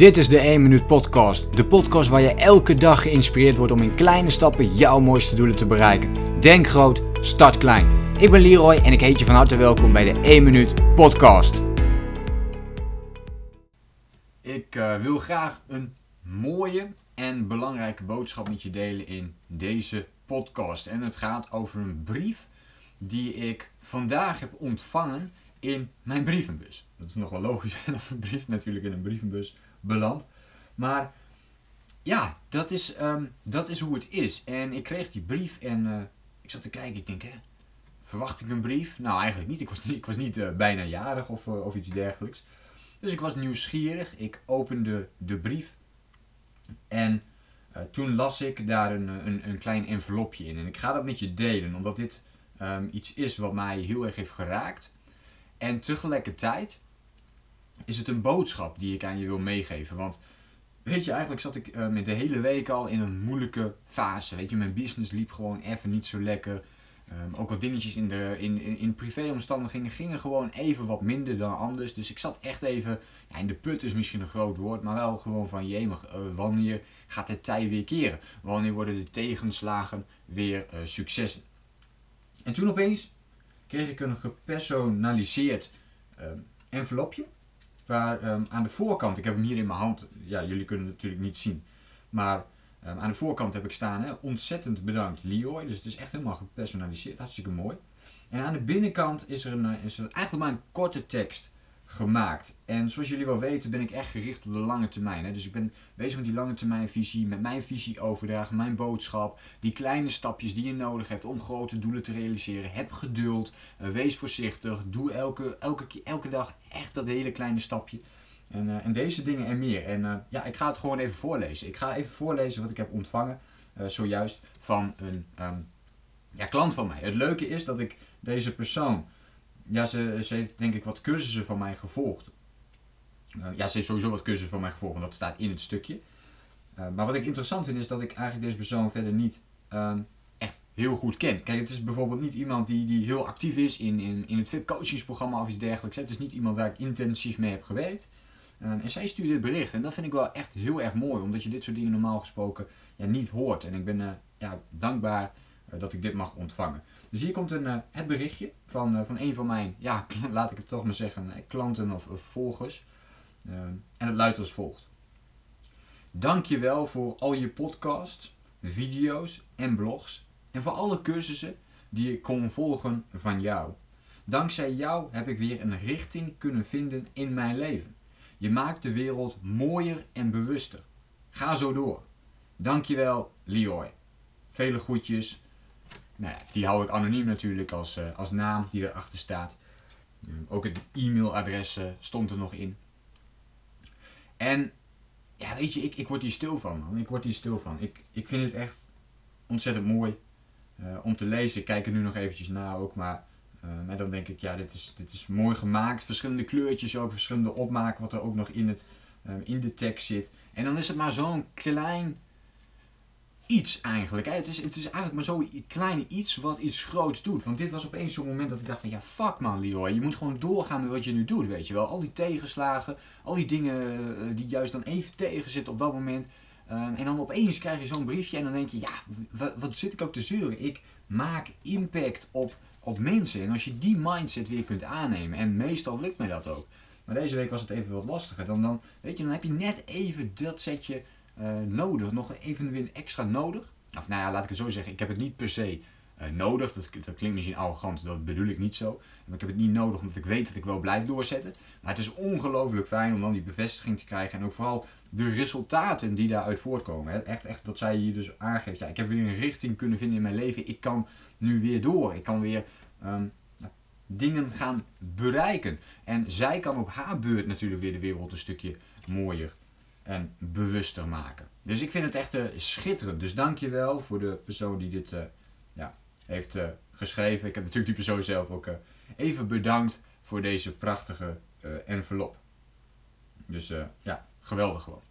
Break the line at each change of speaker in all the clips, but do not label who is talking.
Dit is de 1 Minuut Podcast. De podcast waar je elke dag geïnspireerd wordt om in kleine stappen jouw mooiste doelen te bereiken. Denk groot, start klein. Ik ben Leroy en ik heet je van harte welkom bij de 1 Minuut Podcast. Ik uh, wil graag een mooie en belangrijke boodschap met je delen in deze podcast. En het gaat over een brief die ik vandaag heb ontvangen in mijn brievenbus. Dat is nog wel logisch dat een brief natuurlijk in een brievenbus belandt. Maar ja, dat is, um, dat is hoe het is. En ik kreeg die brief en uh, ik zat te kijken. Ik denk, hè, verwacht ik een brief? Nou, eigenlijk niet. Ik was niet, ik was niet uh, bijna jarig of, uh, of iets dergelijks. Dus ik was nieuwsgierig. Ik opende de brief. En toen las ik daar een, een, een klein envelopje in. En ik ga dat met je delen, omdat dit um, iets is wat mij heel erg heeft geraakt. En tegelijkertijd is het een boodschap die ik aan je wil meegeven. Want weet je, eigenlijk zat ik uh, met de hele week al in een moeilijke fase. Weet je, mijn business liep gewoon even niet zo lekker. Um, ook wat dingetjes in, de, in, in, in privéomstandigheden gingen gewoon even wat minder dan anders. Dus ik zat echt even, ja, in de put is misschien een groot woord, maar wel gewoon van jemig, uh, wanneer gaat het tij weer keren? Wanneer worden de tegenslagen weer uh, successen? En toen opeens kreeg ik een gepersonaliseerd um, envelopje. Waar um, aan de voorkant, ik heb hem hier in mijn hand, ja, jullie kunnen het natuurlijk niet zien. Maar um, aan de voorkant heb ik staan, hè, ontzettend bedankt Leroy. Dus het is echt helemaal gepersonaliseerd, hartstikke mooi. En aan de binnenkant is er, een, is er eigenlijk maar een korte tekst gemaakt. En zoals jullie wel weten ben ik echt gericht op de lange termijn. Hè. Dus ik ben bezig met die lange termijn visie, met mijn visie overdragen, mijn boodschap. Die kleine stapjes die je nodig hebt om grote doelen te realiseren. Heb geduld, uh, wees voorzichtig, doe elke, elke, elke dag echt dat hele kleine stapje. En, uh, en deze dingen en meer. En uh, ja, ik ga het gewoon even voorlezen. Ik ga even voorlezen wat ik heb ontvangen zojuist van een um, ja, klant van mij. Het leuke is dat ik deze persoon ja, ze, ze heeft denk ik wat cursussen van mij gevolgd. Uh, ja, ze heeft sowieso wat cursussen van mij gevolgd, want dat staat in het stukje. Uh, maar wat ik interessant vind is dat ik eigenlijk deze persoon verder niet uh, echt heel goed ken. Kijk, het is bijvoorbeeld niet iemand die, die heel actief is in, in, in het VIP coachingsprogramma of iets dergelijks. Het is niet iemand waar ik intensief mee heb gewerkt. en zij stuurde dit bericht en dat vind ik wel echt heel erg mooi, omdat je dit soort dingen normaal gesproken ja, niet hoort. En ik ben ja, dankbaar dat ik dit mag ontvangen. Dus hier komt een, uh, het berichtje van, uh, van een van mijn, ja, laat ik het toch maar zeggen, eh, klanten of, of volgers. en het luidt als volgt. Dankjewel voor al je podcasts, video's en blogs. En voor alle cursussen die ik kon volgen van jou. Dankzij jou heb ik weer een richting kunnen vinden in mijn leven. Je maakt de wereld mooier en bewuster. Ga zo door. Dankjewel, Leroy. Vele groetjes, nou ja, die hou ik anoniem natuurlijk als, uh, als naam die erachter staat. Uh, ook het e-mailadres uh, stond er nog in. En ja, weet je, ik, ik word hier stil van, man. Ik word hier stil van. Ik, ik vind het echt ontzettend mooi om te lezen. Ik kijk er nu nog eventjes na ook, maar en dan denk ik, ja, dit is, dit is mooi gemaakt. Verschillende kleurtjes ook, verschillende opmaken wat er ook nog in, het, in de tekst zit. En dan is het maar zo'n klein iets eigenlijk. Het, is, het is eigenlijk maar zo'n kleine iets wat iets groots doet. Want dit was opeens zo'n moment dat ik dacht van ja fuck man Leroy. Je moet gewoon doorgaan met wat je nu doet weet je wel. Al die tegenslagen, al die dingen uh, die juist dan even tegenzitten op dat moment. Uh, en dan opeens krijg je zo'n briefje en dan denk je ja wat, zit ik ook te zeuren. Ik maak impact op, op mensen. En als je die mindset weer kunt aannemen. En meestal lukt mij dat ook. Maar deze week was het even wat lastiger. Dan, dan, weet je, dan heb je net even dat setje nodig, nog even weer extra nodig. Of nou ja, laat ik het zo zeggen, ik heb het niet per se uh, nodig. Dat, dat, klinkt misschien arrogant, dat bedoel ik niet zo. Maar ik heb het niet nodig omdat ik weet dat ik wel blijf doorzetten. Maar het is ongelooflijk fijn om dan die bevestiging te krijgen. En ook vooral de resultaten die daaruit voortkomen. Hè. Echt, echt dat zij hier dus aangeeft, ja, ik heb weer een richting kunnen vinden in mijn leven. Ik kan nu weer door. Ik kan weer um, dingen gaan bereiken. En zij kan op haar beurt natuurlijk weer de wereld een stukje mooier en bewuster maken. Dus ik vind het echt uh, schitterend. Dus dankjewel voor de persoon die dit uh, ja, heeft uh, geschreven. Ik heb natuurlijk die persoon zelf ook even bedankt voor deze prachtige envelop. Dus ja, geweldig gewoon.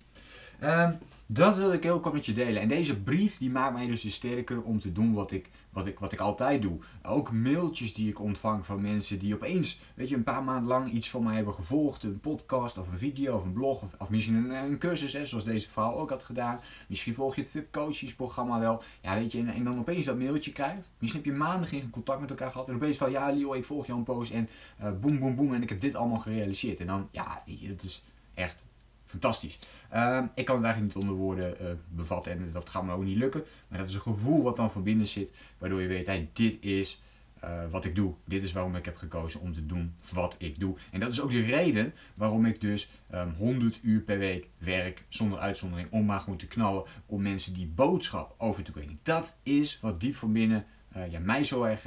Ehm, dat wil ik heel kort met je delen. En deze brief die maakt mij dus sterker om te doen wat ik, wat, ik, wat ik altijd doe. Ook mailtjes die ik ontvang van mensen die opeens, weet je, een paar maanden lang iets van mij hebben gevolgd. Een podcast of een video of een blog of, misschien een, een cursus, hè, zoals deze vrouw ook had gedaan. Misschien volg je het VIP Coaches programma wel. Ja, weet je, en, dan opeens dat mailtje krijgt. Misschien heb je maanden geen contact met elkaar gehad. En opeens van, ja Leo, ik volg jouw post en uh, boem, boem, boem. En ik heb dit allemaal gerealiseerd. En dan, ja, het is echt fantastisch. Uh, ik kan het eigenlijk niet onder woorden uh, bevatten en dat gaat me ook niet lukken. Maar dat is een gevoel wat dan van binnen zit, waardoor je weet, hey, dit is uh, wat ik doe. Dit is waarom ik heb gekozen om te doen wat ik doe. En dat is ook de reden waarom ik dus um, 100 uur per week werk, zonder uitzondering, om maar gewoon te knallen, om mensen die boodschap over te brengen. Dat is wat diep van binnen uh, ja, mij zo erg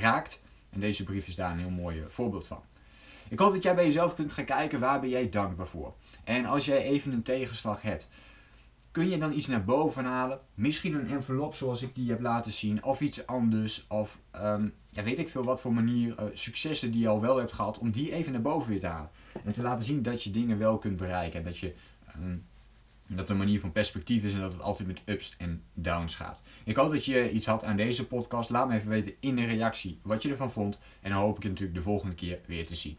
raakt. En deze brief is daar een heel mooi voorbeeld van. Ik hoop dat jij bij jezelf kunt gaan kijken waar ben jij dankbaar voor. En als jij even een tegenslag hebt, kun je dan iets naar boven halen? Misschien een envelop zoals ik die heb laten zien, of iets anders, of um, ja, weet ik veel wat voor manier, uh, successen die je al wel hebt gehad, om die even naar boven weer te halen. En te laten zien dat je dingen wel kunt bereiken en dat je. Um, dat een manier van perspectief is en dat het altijd met ups en downs gaat. Ik hoop dat je iets had aan deze podcast. Laat me even weten in de reactie wat je ervan vond. En dan hoop ik je natuurlijk de volgende keer weer te zien.